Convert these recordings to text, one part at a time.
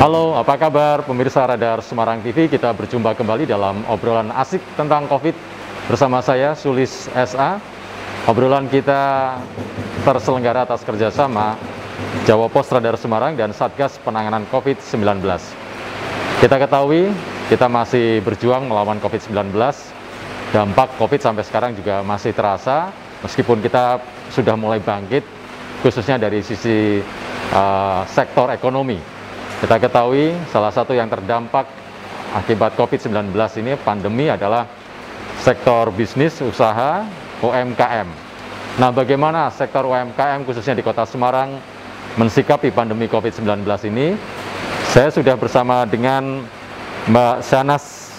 Halo, apa kabar pemirsa Radar Semarang TV? Kita berjumpa kembali dalam obrolan asik tentang COVID bersama saya Sulis SA. Obrolan kita terselenggara atas kerjasama Jawa Pos Radar Semarang dan Satgas Penanganan COVID-19. Kita ketahui kita masih berjuang melawan COVID-19. Dampak COVID sampai sekarang juga masih terasa, meskipun kita sudah mulai bangkit, khususnya dari sisi uh, sektor ekonomi kita ketahui salah satu yang terdampak akibat COVID-19 ini pandemi adalah sektor bisnis, usaha, UMKM. Nah, bagaimana sektor UMKM khususnya di Kota Semarang mensikapi pandemi COVID-19 ini? Saya sudah bersama dengan Mbak Sanas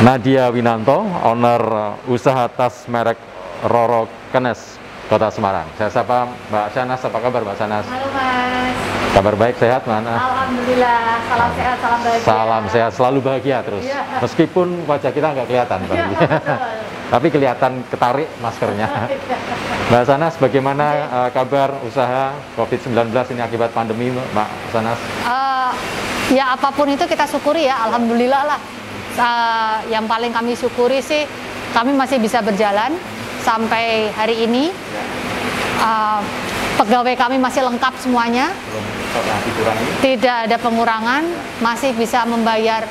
Nadia Winanto, owner usaha tas merek Roro Kenes, Kota Semarang. Saya sapa Mbak Sanas, apa kabar Mbak Sanas? Halo Mas. Kabar baik, sehat mana? Alhamdulillah, salam sehat, salam bahagia. Salam sehat, selalu bahagia terus. Ya. Meskipun wajah kita nggak kelihatan, Ya, tapi kelihatan ketarik maskernya. Mbak Sanas, bagaimana uh, kabar usaha COVID-19 ini akibat pandemi, Mbak Sanas? Uh, ya apa pun itu kita syukuri ya, Alhamdulillah lah. Uh, yang paling kami syukuri sih, kami masih bisa berjalan sampai hari ini. Uh, pegawai kami masih lengkap semuanya. Tidak ada pengurangan, masih bisa membayar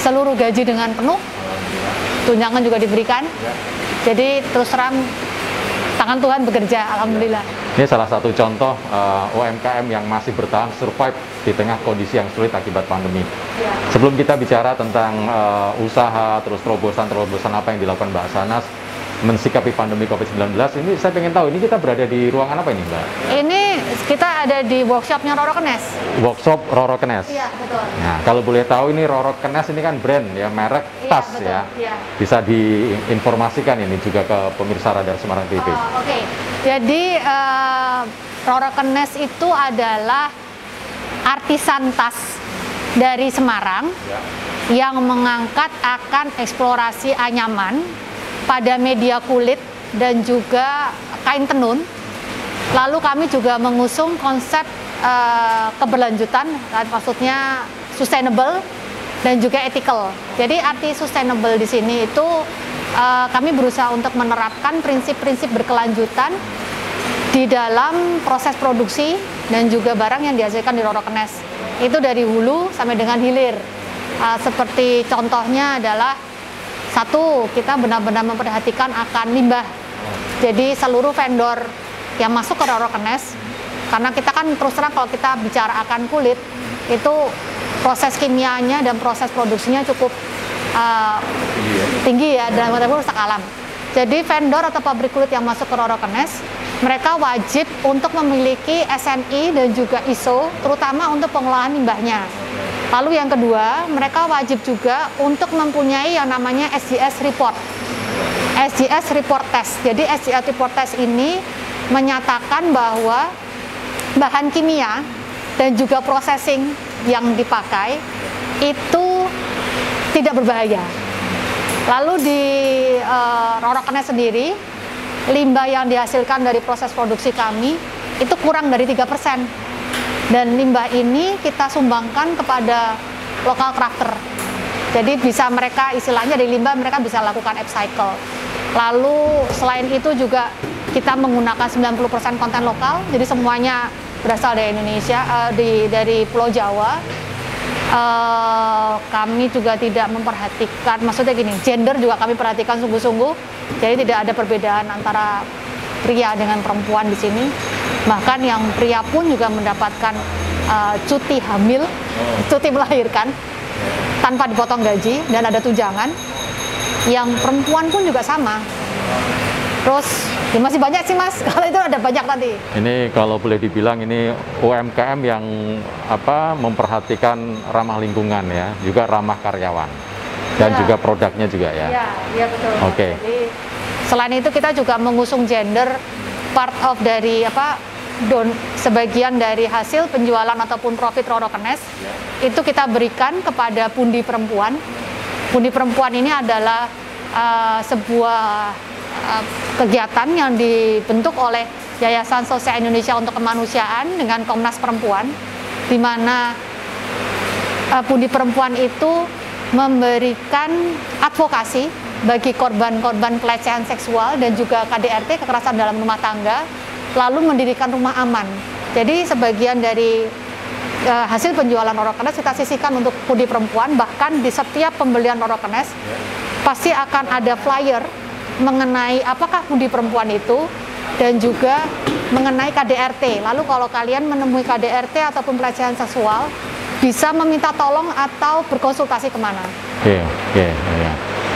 seluruh gaji dengan penuh. Tunjangan juga diberikan. Jadi terus terang tangan Tuhan bekerja, alhamdulillah. Ini salah satu contoh uh, UMKM yang masih bertahan survive di tengah kondisi yang sulit akibat pandemi. Ya. Sebelum kita bicara tentang uh, usaha, terus terobosan-terobosan apa yang dilakukan Mbak Sanas, mensikapi pandemi COVID-19 ini saya pengen tahu ini kita berada di ruangan apa ini Mbak? Ini kita ada di workshopnya Roro Kenes. Workshop Roro Kenes. Iya betul. Nah kalau boleh tahu ini Roro Kenes ini kan brand ya merek Iya, tas betul, ya. iya. Bisa diinformasikan ini juga ke pemirsa Radar Semarang TV. Oh, Oke, jadi uh, Roro Kenes itu adalah artisan tas dari Semarang Ya. yang mengangkat akan eksplorasi anyaman pada media kulit dan juga kain tenun. Lalu kami juga mengusung konsep eh, keberlanjutan, kan, maksudnya sustainable dan juga ethical. Jadi arti sustainable di sini itu eh, kami berusaha untuk menerapkan prinsip-prinsip berkelanjutan di dalam proses produksi dan juga barang yang dihasilkan di Roro Kenes. Itu dari hulu sampai dengan hilir. Eh, seperti contohnya adalah satu, kita benar-benar memperhatikan akan limbah. Jadi seluruh vendor yang masuk ke Roro Kenes, karena kita kan terus terang kalau kita bicara akan kulit, itu proses kimianya dan proses produksinya cukup uh, tinggi ya dan whatever rusak alam. Jadi vendor atau pabrik kulit yang masuk ke Roro Kenes, mereka wajib untuk memiliki SNI dan juga ISO, terutama untuk pengolahan limbahnya. Lalu yang kedua, mereka wajib juga untuk mempunyai yang namanya SGS report. SGS report test. Jadi SGS report test ini menyatakan bahwa bahan kimia dan juga processing yang dipakai itu tidak berbahaya. Lalu di uh, Rorokannya sendiri, limbah yang dihasilkan dari proses produksi kami itu kurang dari 3%. Dan limbah ini kita sumbangkan kepada lokal crafter. Jadi bisa mereka istilahnya dari limbah mereka bisa lakukan upcycle. Lalu selain itu juga kita menggunakan 90% konten lokal. Jadi semuanya berasal dari Indonesia, uh, di dari Pulau Jawa. Uh, kami juga tidak memperhatikan, maksudnya gini, gender juga kami perhatikan sungguh-sungguh. Jadi tidak ada perbedaan antara pria dengan perempuan di sini. Bahkan yang pria pun juga mendapatkan uh, cuti hamil, cuti melahirkan tanpa dipotong gaji dan ada tunjangan. Yang perempuan pun juga sama. Terus ya masih banyak sih mas, kalau itu ada banyak tadi. Ini kalau boleh dibilang ini UMKM yang apa memperhatikan ramah lingkungan ya, juga ramah karyawan dan Ya. juga produknya juga ya. Iya, iya betul. Oke. Jadi selain itu kita juga mengusung gender part of dari apa don sebagian dari hasil penjualan ataupun profit Roro Kenes itu kita berikan kepada pundi perempuan. Pundi perempuan ini adalah uh, sebuah uh, kegiatan yang dibentuk oleh Yayasan Sosial Indonesia untuk Kemanusiaan dengan Komnas Perempuan di mana uh, Pundi Perempuan itu memberikan advokasi bagi korban-korban pelecehan seksual dan juga KDRT kekerasan dalam rumah tangga, lalu mendirikan rumah aman. Jadi sebagian dari uh, hasil penjualan orokenes kita sisihkan untuk Pundi Perempuan, bahkan di setiap pembelian orokenes pasti akan ada flyer mengenai apakah Pundi Perempuan itu dan juga mengenai KDRT. Lalu kalau kalian menemui KDRT ataupun pelecehan seksual, bisa meminta tolong atau berkonsultasi ke mana? Oke, oke, ya.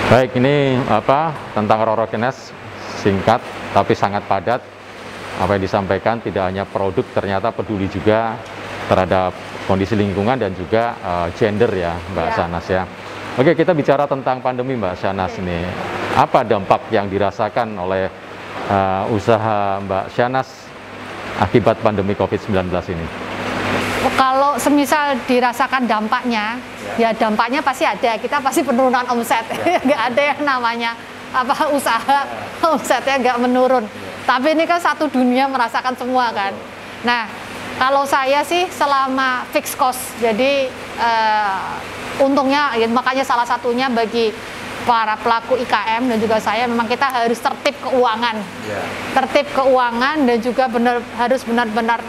Baik, ini apa tentang rorokenes singkat tapi sangat padat. Apa yang disampaikan tidak hanya produk, ternyata peduli juga terhadap kondisi lingkungan dan juga uh, gender ya, Mbak ya. Sanas ya. Oke, kita bicara tentang pandemi Mbak Sanas ini. Apa dampak yang dirasakan oleh uh, usaha Mbak Sanas akibat pandemi COVID-19 ini? kalau semisal dirasakan dampaknya, ya. ya dampaknya pasti ada. Kita pasti penurunan omset, ya. nggak ada yang namanya apa usaha ya. omsetnya nggak menurun. Ya. Tapi ini kan satu dunia merasakan semua kan. Nah, kalau saya sih selama fix cost, jadi uh, untungnya ya, makanya salah satunya bagi para pelaku IKM dan juga saya memang kita harus tertib keuangan, ya. tertib keuangan dan juga benar harus benar-benar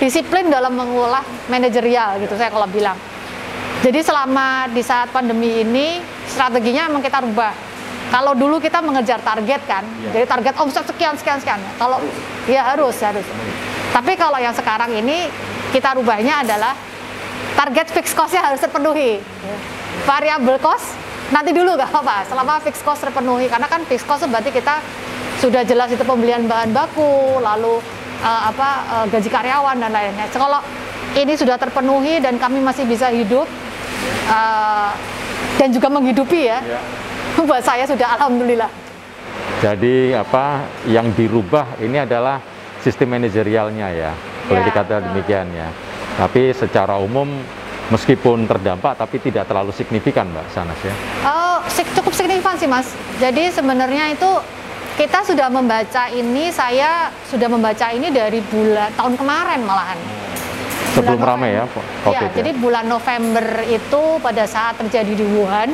disiplin dalam mengolah manajerial gitu saya kalau bilang. Jadi selama di saat pandemi ini strateginya memang kita rubah. Kalau dulu kita mengejar target kan, ya. jadi target omset sekian sekian sekian. Kalau ya harus harus. Tapi kalau yang sekarang ini kita rubahnya adalah target fixed cost-nya harus terpenuhi. Variable cost nanti dulu gak apa-apa. Selama fixed cost terpenuhi karena kan fixed cost berarti kita sudah jelas itu pembelian bahan baku, lalu uh, apa uh, gaji karyawan dan lainnya. Kalau ini sudah terpenuhi dan kami masih bisa hidup uh, dan juga menghidupi ya, ya. buat saya sudah alhamdulillah. Jadi apa yang dirubah ini adalah sistem manajerialnya ya, boleh ya. dikata demikian ya. Tapi secara umum meskipun terdampak tapi tidak terlalu signifikan Mbak Sanas ya. Oh, cukup signifikan sih Mas. Jadi sebenarnya itu kita sudah membaca ini saya sudah membaca ini dari bulan tahun kemarin malahan. Sebelum ramai ya COVID ya, ya jadi bulan November itu pada saat terjadi di Wuhan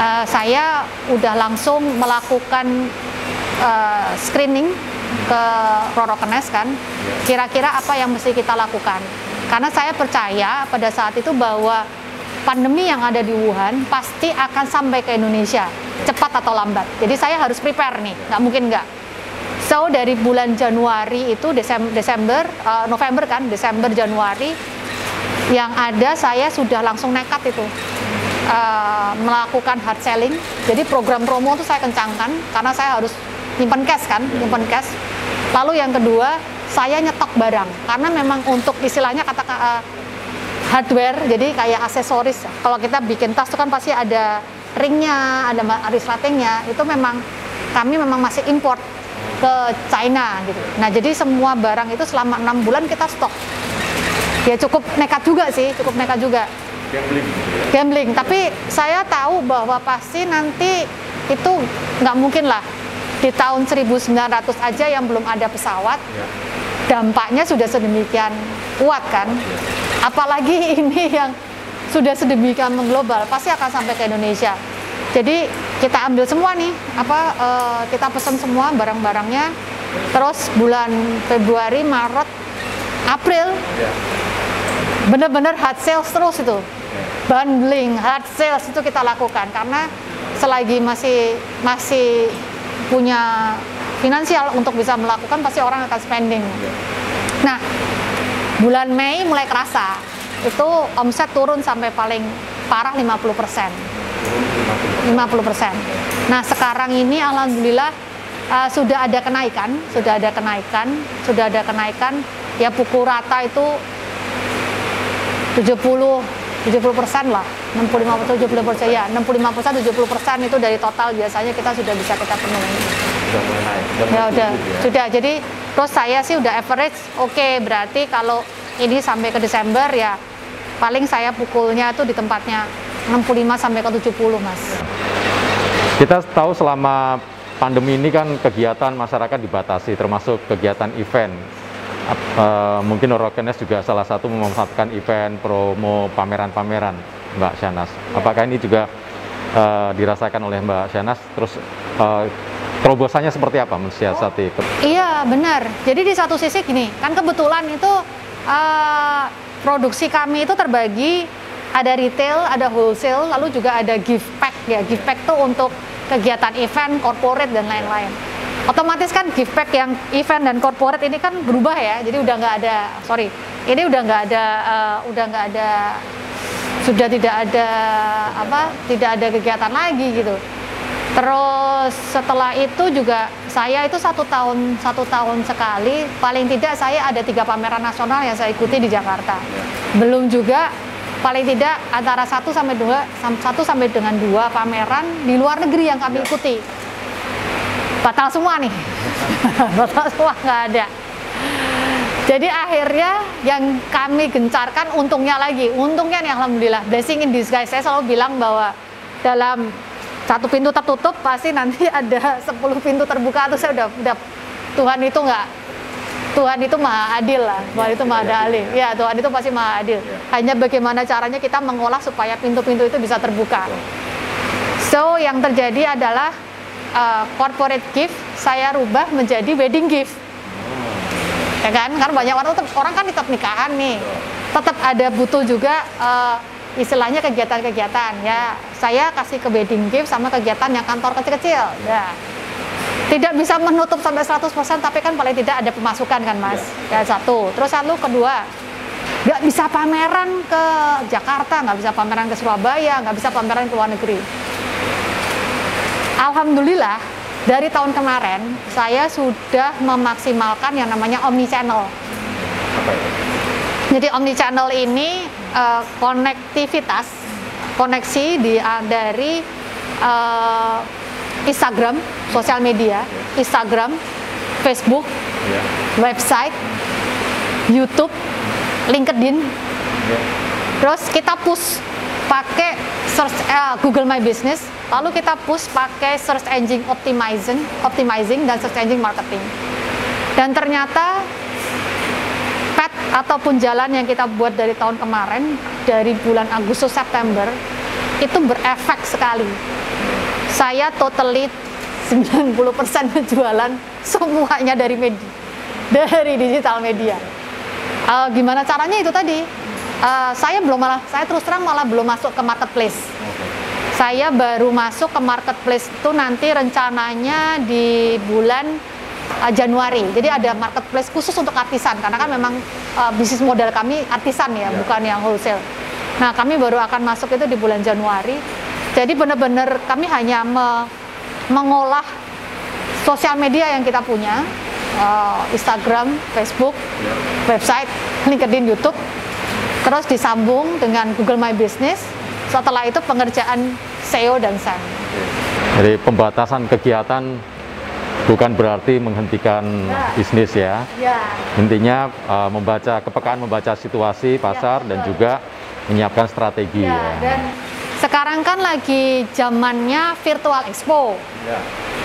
uh, saya udah langsung melakukan uh, screening ke Rorokenes kan. Kira-kira apa yang mesti kita lakukan karena saya percaya pada saat itu bahwa pandemi yang ada di Wuhan pasti akan sampai ke Indonesia cepat atau lambat. Jadi saya harus prepare nih, nggak mungkin nggak. So dari bulan Januari itu Desember, Desember uh, November kan, Desember Januari yang ada saya sudah langsung nekat itu uh, melakukan hard selling. Jadi program promo itu saya kencangkan karena saya harus nyimpen cash kan, nyimpen cash. Lalu yang kedua saya nyetok barang. Karena memang untuk istilahnya kata uh, hardware jadi kayak aksesoris. Kalau kita bikin tas itu kan pasti ada ringnya ada resletingnya itu memang kami memang masih import ke China gitu. Nah jadi semua barang itu selama enam bulan kita stok. Ya cukup nekat juga sih cukup nekat juga. Gambling gambling. Tapi saya tahu bahwa pasti nanti itu nggak mungkin lah. Di tahun 1900 aja yang belum ada pesawat ya. Dampaknya sudah sedemikian kuat kan? Apalagi ini yang sudah sedemikian mengglobal pasti akan sampai ke Indonesia. Jadi kita ambil semua nih apa uh, kita pesan semua barang-barangnya. Terus bulan Februari Maret April benar-benar hard sales terus itu. Bundling hard sales itu kita lakukan. Karena selagi masih masih punya finansial untuk bisa melakukan pasti orang akan spending. Nah bulan Mei mulai kerasa. Itu omset turun sampai paling parah 50 persen. 50 persen. Nah sekarang ini alhamdulillah uh, sudah ada kenaikan sudah ada kenaikan sudah ada kenaikan. Ya pukul rata itu 70 70 persen lah. 65 70 persen. Ya 65 persen 70 persen itu dari total. Biasanya kita sudah bisa kita penuhi sudah mulai naik ya udah ya. sudah jadi Terus saya sih udah average, oke okay, berarti kalau ini sampai ke Desember ya paling saya pukulnya itu di tempatnya 65 sampai ke 70 mas. Kita tahu selama pandemi ini kan kegiatan masyarakat dibatasi termasuk kegiatan event. uh, mungkin Orokenes juga salah satu memanfaatkan event, promo, pameran-pameran, Mbak Shanas. Apakah ini juga uh, dirasakan oleh Mbak Shanas? Terus uh, terobosannya seperti apa mensiasati? Iya benar. Jadi di satu sisi gini, kan kebetulan itu uh, produksi kami itu terbagi ada retail, ada wholesale, lalu juga ada gift pack ya. Gift pack tuh untuk kegiatan event, corporate dan lain-lain. Otomatis kan gift pack yang event dan corporate ini kan berubah ya. Jadi udah nggak ada, sorry, ini udah nggak ada, uh, udah nggak ada, sudah tidak ada apa, tidak ada kegiatan lagi gitu. Terus setelah itu juga saya itu satu tahun satu tahun sekali paling tidak saya ada tiga pameran nasional yang saya ikuti di Jakarta. Belum juga paling tidak antara satu sampai dua satu sampai dengan dua pameran di luar negeri yang kami ikuti. Batal semua nih, batal semua nggak ada. Jadi akhirnya yang kami gencarkan untungnya lagi, untungnya nih alhamdulillah blessing in disguise. Saya selalu bilang bahwa dalam satu pintu tertutup pasti nanti ada 10 pintu terbuka tuh saya udah udah Tuhan itu nggak Tuhan itu maha adil lah. Tuhan itu maha adil. ya Tuhan itu pasti maha adil. Hanya bagaimana caranya kita mengolah supaya pintu-pintu itu bisa terbuka. So yang terjadi adalah uh, corporate gift saya rubah menjadi wedding gift. Ya kan? Karena banyak orang orang kan tetap nikahan nih. Tetap ada butuh juga uh, istilahnya kegiatan-kegiatan. Ya saya kasih ke wedding gift sama kegiatan yang kantor kecil-kecil. Ya. Tidak bisa menutup sampai 100% tapi kan paling tidak ada pemasukan kan mas? Ya, ya satu. Terus satu kedua nggak bisa pameran ke Jakarta nggak bisa pameran ke Surabaya nggak bisa pameran ke luar negeri. Alhamdulillah dari tahun kemarin saya sudah memaksimalkan yang namanya omni channel. Jadi omni channel ini uh, konektivitas koneksi di uh, dari uh, Instagram sosial media Instagram Facebook yeah. website YouTube LinkedIn yeah. terus kita push pakai search uh, Google My Business lalu kita push pakai search engine optimizing optimizing dan search engine marketing dan ternyata ataupun jalan yang kita buat dari tahun kemarin dari bulan Agustus September itu berefek sekali. Saya totally 90% penjualan semuanya dari media, dari digital media. Uh, gimana caranya itu tadi? Uh, saya belum malah, saya terus terang malah belum masuk ke marketplace. Saya baru masuk ke marketplace itu nanti rencananya di bulan uh, Januari. Jadi ada marketplace khusus untuk artisan karena kan memang uh, bisnis modal kami artisan ya, yeah. bukan yang wholesale. Nah, kami baru akan masuk itu di bulan Januari. Jadi benar-benar kami hanya me mengolah sosial media yang kita punya, uh, Instagram, Facebook, yeah. website, LinkedIn, YouTube, terus disambung dengan Google My Business. Setelah itu pengerjaan SEO dan SEM. Jadi pembatasan kegiatan bukan berarti menghentikan ya. bisnis ya. ya. Intinya uh, membaca kepekaan membaca situasi pasar ya, dan juga menyiapkan strategi ya. ya. Dan sekarang kan lagi zamannya virtual expo. Ya.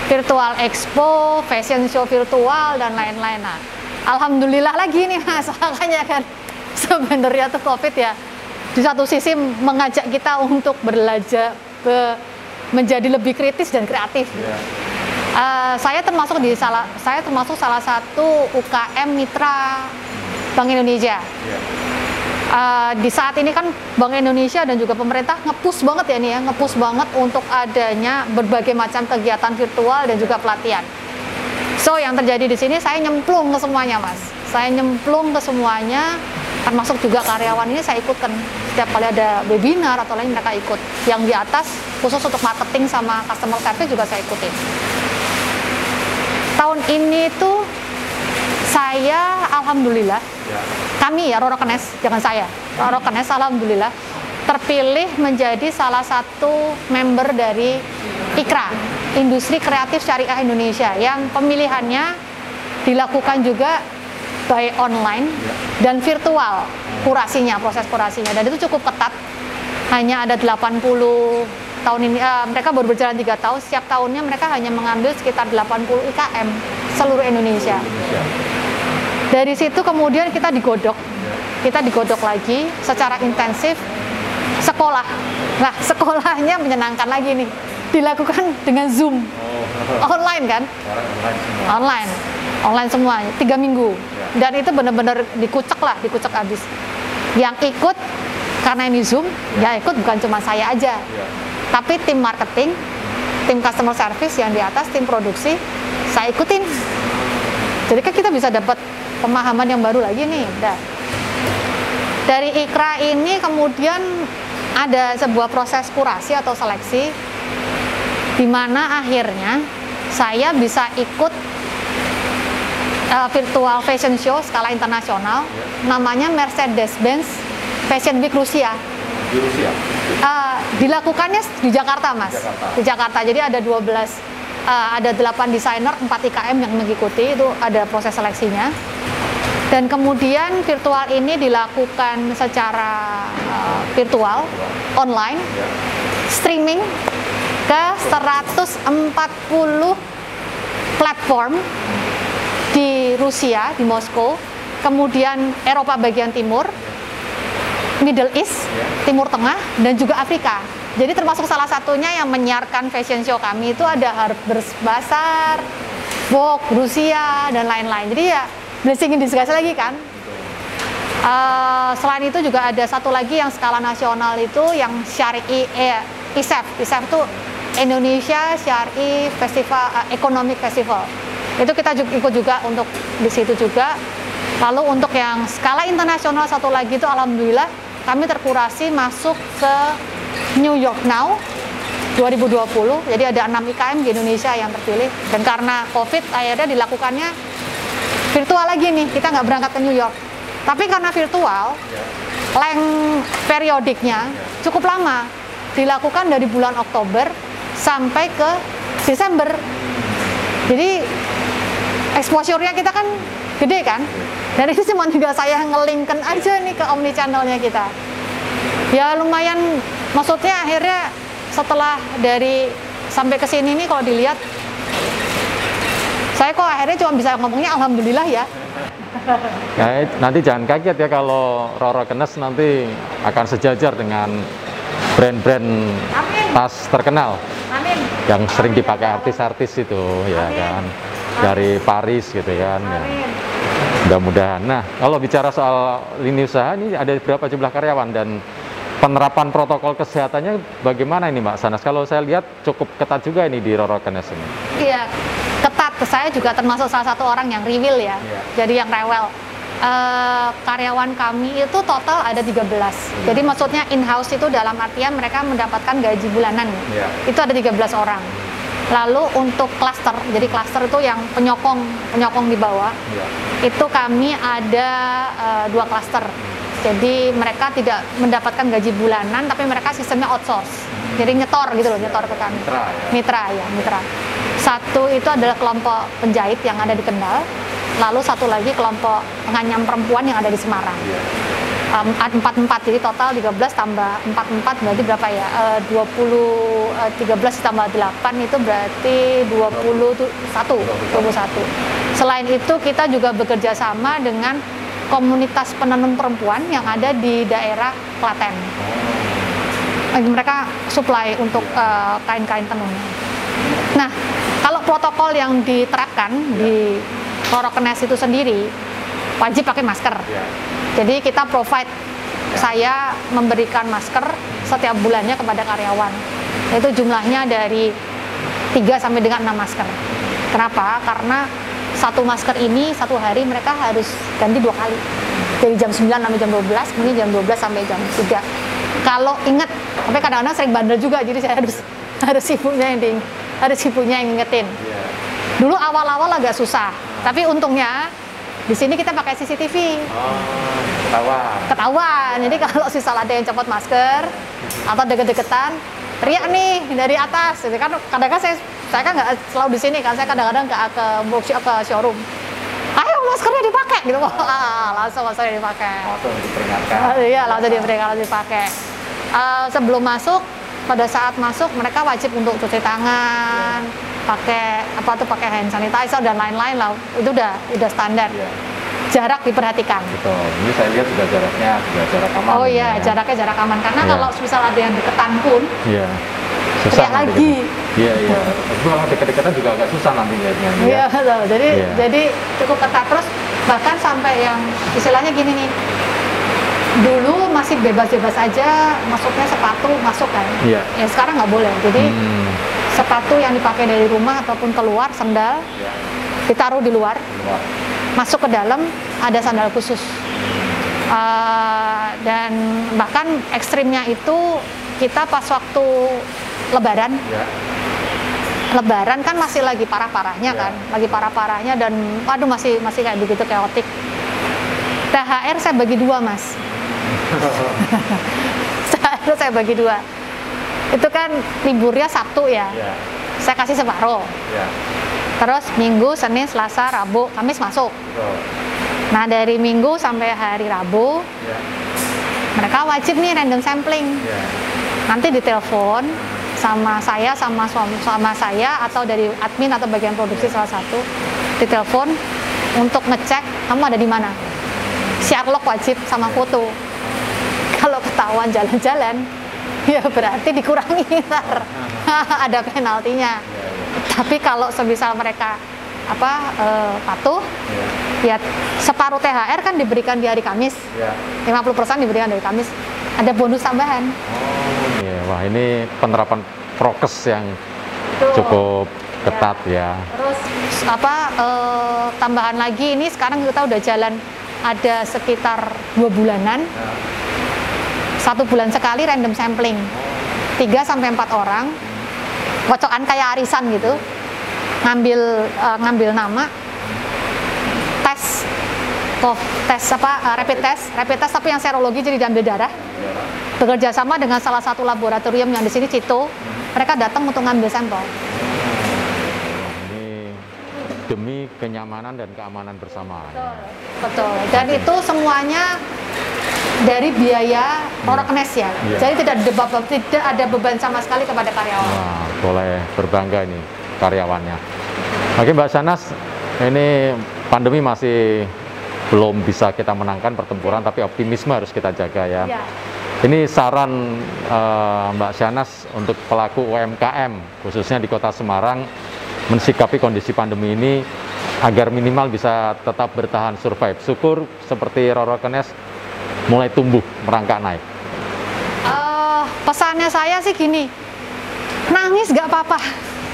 Virtual expo, fashion show virtual dan lain-lain. Nah, alhamdulillah lagi nih Mas, makanya kan sebenarnya tuh Covid ya di satu sisi mengajak kita untuk belajar be, menjadi lebih kritis dan kreatif. Ya Uh, saya termasuk di salah saya termasuk salah satu UKM mitra Bank Indonesia. Uh, di saat ini kan Bank Indonesia dan juga pemerintah ngepus banget ya nih ya, ngepus banget untuk adanya berbagai macam kegiatan virtual dan juga pelatihan. So yang terjadi di sini saya nyemplung ke semuanya mas, saya nyemplung ke semuanya, termasuk juga karyawan ini saya ikutkan setiap kali ada webinar atau lain mereka ikut. Yang di atas khusus untuk marketing sama customer service juga saya ikutin tahun ini tuh saya alhamdulillah ya. kami ya Roro Kenes jangan saya Roro Kenes alhamdulillah terpilih menjadi salah satu member dari IKRA Industri Kreatif Syariah Indonesia yang pemilihannya dilakukan juga by online ya. dan virtual kurasinya proses kurasinya dan itu cukup ketat hanya ada 80 tahun ini uh, mereka baru berjalan tiga tahun. Setiap tahunnya mereka hanya mengambil sekitar 80 IKM seluruh Indonesia. Dari situ kemudian kita digodok, kita digodok lagi secara intensif. Sekolah. Nah, sekolahnya menyenangkan lagi nih, dilakukan dengan Zoom, online kan? Online, online. Semua, tiga minggu. Dan itu benar-benar dikucek lah, dikucek habis. Yang ikut karena ini Zoom, ya. ikut bukan cuma saya aja, tapi tim marketing, tim customer service yang di atas, tim produksi, saya ikutin. Jadi kan kita bisa dapat pemahaman yang baru lagi nih. Udah. Dari Ikra ini kemudian ada sebuah proses kurasi atau seleksi di mana akhirnya saya bisa ikut uh, virtual fashion show skala internasional namanya Mercedes-Benz Fashion Week Rusia. Di Rusia. Uh, dilakukannya di Jakarta, Mas. Jakarta. Di Jakarta. Jadi ada 12 uh, ada 8 desainer, 4 IKM yang mengikuti itu ada proses seleksinya. Dan kemudian virtual ini dilakukan secara uh, virtual, online, streaming ke 140 platform di Rusia, di Moskow, kemudian Eropa bagian timur, Middle East, Timur Tengah, dan juga Afrika. Jadi termasuk salah satunya yang menyiarkan fashion show kami itu ada Harper's Bazaar, Vogue, Rusia, dan lain-lain. Jadi ya blessing in disguise lagi kan. Uh, selain itu juga ada satu lagi yang skala nasional itu yang syari eh, ISEF. ISEF itu Indonesia Syari Festival uh, Economic Festival. Itu kita juga, ikut juga untuk di situ juga. Lalu untuk yang skala internasional satu lagi itu alhamdulillah kami terkurasi masuk ke New York Now 2020. Jadi ada 6 IKM di Indonesia yang terpilih dan karena Covid akhirnya dilakukannya virtual lagi nih. Kita nggak berangkat ke New York. Tapi karena virtual, length periodiknya cukup lama. Dilakukan dari bulan Oktober sampai ke Desember. Jadi exposure-nya kita kan gede kan? Dan itu cuma juga saya ngelingkan aja nih ke omni channelnya kita. Ya lumayan, maksudnya akhirnya setelah dari sampai ke sini nih kalau dilihat saya kok akhirnya cuma bisa ngomongnya alhamdulillah ya. Ya, nanti jangan kaget ya kalau Roro Kenes nanti akan sejajar dengan brand-brand tas terkenal Amin. yang sering dipakai artis-artis itu ya Amin. kan dari Paris gitu kan ya. Mudah-mudahan nah kalau bicara soal lini usaha ini ada berapa jumlah karyawan dan penerapan protokol kesehatannya bagaimana ini Mbak Sanas kalau saya lihat cukup ketat juga ini di Roro Kenes ini Iya, ketat. Saya juga termasuk salah satu orang yang reveal ya. Iya. Jadi yang rewel. Eh, karyawan kami itu total ada 13. Hmm. Jadi maksudnya in-house itu dalam artian mereka mendapatkan gaji bulanan. Iya. Itu ada 13 orang. Lalu untuk klaster, jadi klaster itu yang penyokong penyokong di bawah, ya. itu kami ada uh, dua klaster. Jadi mereka tidak mendapatkan gaji bulanan, tapi mereka sistemnya outsource. Hmm. Jadi nyetor gitu loh, iya. nyetor ke kami. Mitra ya. Mitra ya, mitra. Satu itu adalah kelompok penjahit yang ada di Kendal, lalu satu lagi kelompok penganyam perempuan yang ada di Semarang. Ya. 44 jadi total 13 tambah 44 berarti berapa ya? uh, 20 13 tambah 8 itu berarti 21 21. Selain itu kita juga bekerja sama dengan komunitas penenun perempuan yang ada di daerah Klaten. Eh, mereka supply untuk eh, kain-kain uh, tenun. Nah, kalau protokol yang diterapkan di Rorokenes itu sendiri wajib pakai masker. Iya. Jadi kita provide saya memberikan masker setiap bulannya kepada karyawan. Itu jumlahnya dari 3 sampai dengan 6 masker. Kenapa? Karena satu masker ini satu hari mereka harus ganti dua kali. Dari jam 9 sampai jam 12, kemudian jam 12 sampai jam 3. Kalau ingat, tapi kadang-kadang sering bandel juga, jadi saya harus harus ibunya yang harus ibunya yang ngingetin. Iya. Dulu awal-awal agak susah, tapi untungnya di sini kita pakai CCTV Oh, ketawa. ketahuan. Jadi kalau sisal ada yang copot masker atau deket-deketan, teriak nih dari atas. Jadi kan kadang-kadang saya saya kan nggak selalu di sini kan, saya kadang-kadang ke ke workshop ke showroom. Ayo maskernya dipakai gitu. Ah, langsung maskernya dipakai. Langsung diperingatkan. Ah, iya, langsung diberikan langsung dipakai. Eh, sebelum masuk, pada saat masuk mereka wajib untuk cuci tangan, pakai apa tuh pakai hand sanitizer dan lain-lain lah. Itu udah udah standar. Iya. jarak diperhatikan. Betul. Ini saya lihat juga jaraknya juga jarak aman. Oh iya, ya. jaraknya jarak aman karena Iya. kalau misal ada yang deketan pun Iya. Teriak nanti lagi. kita- Iya iya. Itu kalau deket-deketan juga agak susah nanti lihatnya. nih, Iya Ya. Jadi Iya. jadi cukup ketat terus bahkan sampai yang istilahnya gini nih. Dulu masih bebas-bebas aja masuknya sepatu masuk kan. Iya. Ya sekarang nggak boleh. Jadi Hmm. Sepatu yang dipakai dari rumah ataupun keluar sandal Ya. ditaruh di luar, Luar. masuk ke dalam ada sandal khusus. Eh, dan bahkan ekstrimnya itu kita pas waktu Lebaran Ya. Lebaran kan masih lagi parah-parahnya Ya. kan, lagi parah-parahnya dan waduh masih masih kayak begitu keotik. THR saya bagi dua mas, THR saya bagi dua. Itu kan liburnya Sabtu ya, Ya. saya kasih separuh. Ya. Terus Minggu, Senin, Selasa, Rabu, Kamis masuk. Betul. Nah dari Minggu sampai hari Rabu Ya. mereka wajib nih random sampling. Ya. Nanti ditelepon sama saya sama suami sama saya atau dari admin atau bagian produksi salah satu ditelepon untuk ngecek kamu ada di mana. Sherlock wajib sama foto. Kalau ketahuan jalan-jalan, ya berarti dikurangi ntar. ada penaltinya. Tapi kalau semisal mereka apa eh, patuh, Ya. ya separuh THR kan diberikan di hari Kamis, Ya. 50% diberikan dari Kamis. Ada bonus tambahan. Oh, iya. Wah, ini penerapan prokes yang cukup ketat ya. Terus apa eh, tambahan lagi ini sekarang kita udah jalan ada sekitar dua bulanan, satu bulan sekali random sampling, 3 sampai empat orang, kocokan kayak arisan gitu, ngambil eh, ngambil nama, tes, kok tes apa eh, rapid test, rapid test tapi yang serologi jadi diambil darah, bekerja sama dengan salah satu laboratorium yang di sini Cito, mereka datang untuk ngambil sampel. Ini demi kenyamanan dan keamanan bersama. Betul. Dan itu semuanya dari biaya Roroknes ya. Iya. Jadi tidak ada beban, tidak ada beban sama sekali kepada karyawan. Wah, boleh berbangga ini karyawannya. Oke Mbak Sanas, ini pandemi masih belum bisa kita menangkan pertempuran, tapi optimisme harus kita jaga ya. Ya. Ini saran eh, Mbak Shanas untuk pelaku UMKM, khususnya di kota Semarang, mensikapi kondisi pandemi ini agar minimal bisa tetap bertahan survive. Syukur seperti Roro Kenes mulai tumbuh, merangkak naik. Eh, pesannya saya sih gini, nangis gak apa-apa,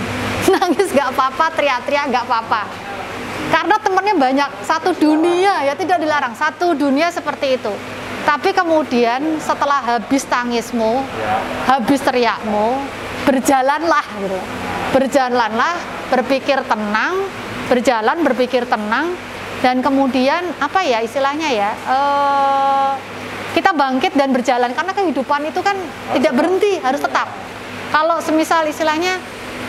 nangis gak apa-apa, teriak-teriak gak apa-apa. Karena temennya banyak, satu dunia ya tidak dilarang, satu dunia seperti itu. Tapi kemudian setelah habis tangismu, habis teriakmu, berjalanlah gitu. Berjalanlah, berpikir tenang, berjalan berpikir tenang, dan kemudian apa ya istilahnya ya, eh, kita bangkit dan berjalan karena kehidupan itu kan tidak berhenti, harus tetap. Kalau semisal istilahnya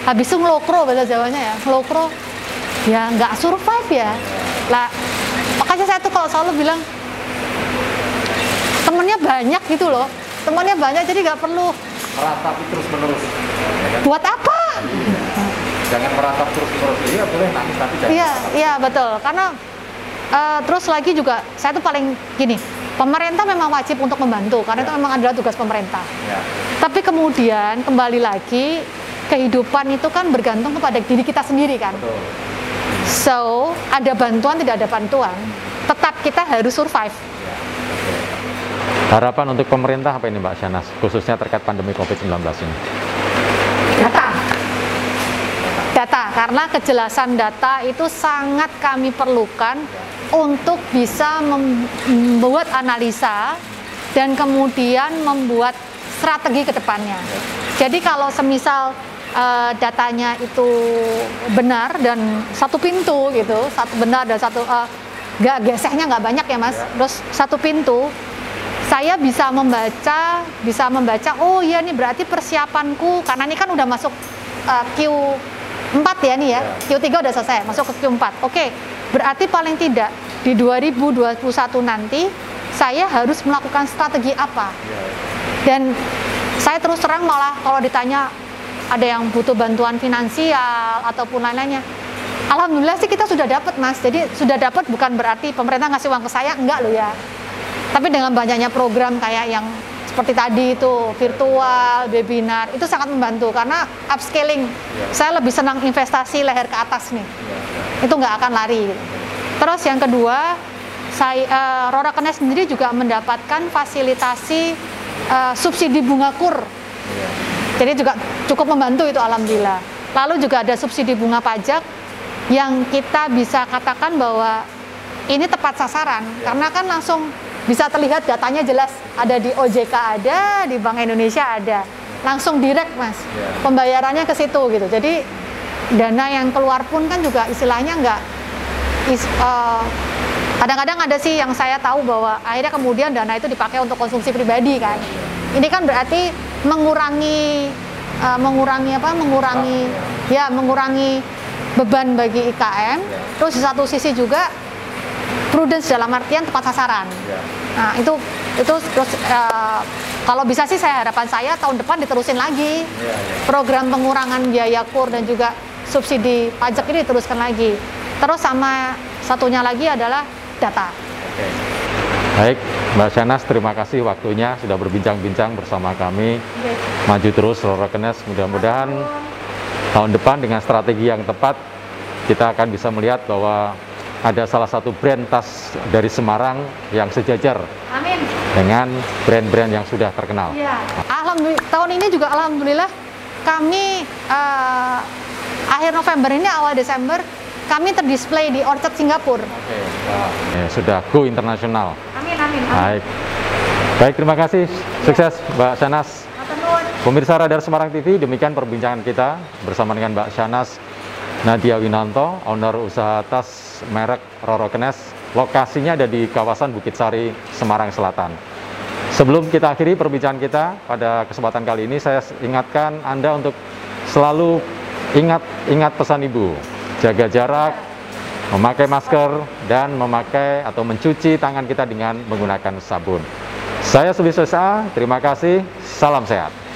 habis itu ngelokro bahasa Jawanya ya, ngelokro ya nggak survive ya. Lah makanya saya tuh kalau selalu bilang temennya banyak gitu loh, temennya banyak jadi nggak perlu Meratapi terus menerus. buat apa? Jangan meratap terus menerus. Iya boleh nangis tapi Iya, iya betul. Karena eh, terus lagi juga saya tuh paling gini, pemerintah memang wajib untuk membantu karena itu Ya. memang adalah tugas pemerintah. Ya. Tapi kemudian kembali lagi kehidupan itu kan bergantung kepada diri kita sendiri kan. Betul. So ada bantuan tidak ada bantuan, tetap kita harus survive. Harapan untuk pemerintah apa ini Mbak Shanas, khususnya terkait pandemi COVID-19 ini? Data. Data, karena kejelasan data itu sangat kami perlukan untuk bisa mem- membuat analisa dan kemudian membuat strategi ke depannya. Jadi kalau semisal eh, datanya itu benar dan satu pintu gitu, satu benar dan satu eh, nggak gesehnya nggak banyak ya mas, terus satu pintu, saya bisa membaca, bisa membaca, oh iya nih berarti persiapanku, karena ini kan udah masuk uh, Q4 ya nih ya, Q3 udah selesai, masuk ke Q4. Oke, berarti paling tidak di 2021 nanti saya harus melakukan strategi apa? Dan saya terus terang malah kalau ditanya ada yang butuh bantuan finansial ataupun lain-lainnya, Alhamdulillah sih kita sudah dapat mas. Jadi sudah dapat bukan berarti pemerintah ngasih uang ke saya enggak loh ya. Tapi dengan banyaknya program kayak yang seperti tadi itu virtual, webinar itu sangat membantu karena upscaling. Yeah. Saya lebih senang investasi leher ke atas nih. Itu nggak akan lari. Terus yang kedua, saya uh, Rora Kenes sendiri juga mendapatkan fasilitasi uh, subsidi bunga kur. Jadi juga cukup membantu itu alhamdulillah. Lalu juga ada subsidi bunga pajak yang kita bisa katakan bahwa ini tepat sasaran ya. karena kan langsung bisa terlihat datanya jelas ada di OJK ada di Bank Indonesia ada langsung direct mas ya. pembayarannya ke situ gitu jadi dana yang keluar pun kan juga istilahnya nggak is, uh, kadang-kadang ada sih yang saya tahu bahwa akhirnya kemudian dana itu dipakai untuk konsumsi pribadi kan ini kan berarti mengurangi uh, mengurangi apa mengurangi ya mengurangi beban bagi IKM, ya. terus di satu sisi juga prudence dalam artian tepat sasaran. Ya. Nah itu itu terus uh, kalau bisa sih saya harapan saya tahun depan diterusin lagi ya, ya. program pengurangan biaya kur dan juga subsidi pajak ini diteruskan lagi. Terus sama satunya lagi adalah data. Oke. Baik, Mbak Shanas, terima kasih waktunya sudah berbincang-bincang bersama kami. Oke. Maju terus, Rorokenes, mudah-mudahan tahun depan dengan strategi yang tepat kita akan bisa melihat bahwa ada salah satu brand tas dari Semarang yang sejajar Amin. dengan brand-brand yang sudah terkenal. Ya. Alhamdulillah tahun ini juga alhamdulillah kami uh, akhir November ini awal Desember kami terdisplay di Orchard Singapura. Oke, wow. ya, sudah go internasional. Amin, amin, amin. Baik. Baik, terima kasih. Sukses Mbak Sanas. Pemirsa Radar Semarang TV, demikian perbincangan kita bersama dengan Mbak Shanas Nadia Winanto, owner usaha tas merek Roro Kenes. Lokasinya ada di kawasan Bukit Sari, Semarang Selatan. Sebelum kita akhiri perbincangan kita pada kesempatan kali ini, saya ingatkan Anda untuk selalu ingat ingat pesan Ibu, jaga jarak, memakai masker, dan memakai atau mencuci tangan kita dengan menggunakan sabun. Saya Sulis terima kasih, salam sehat.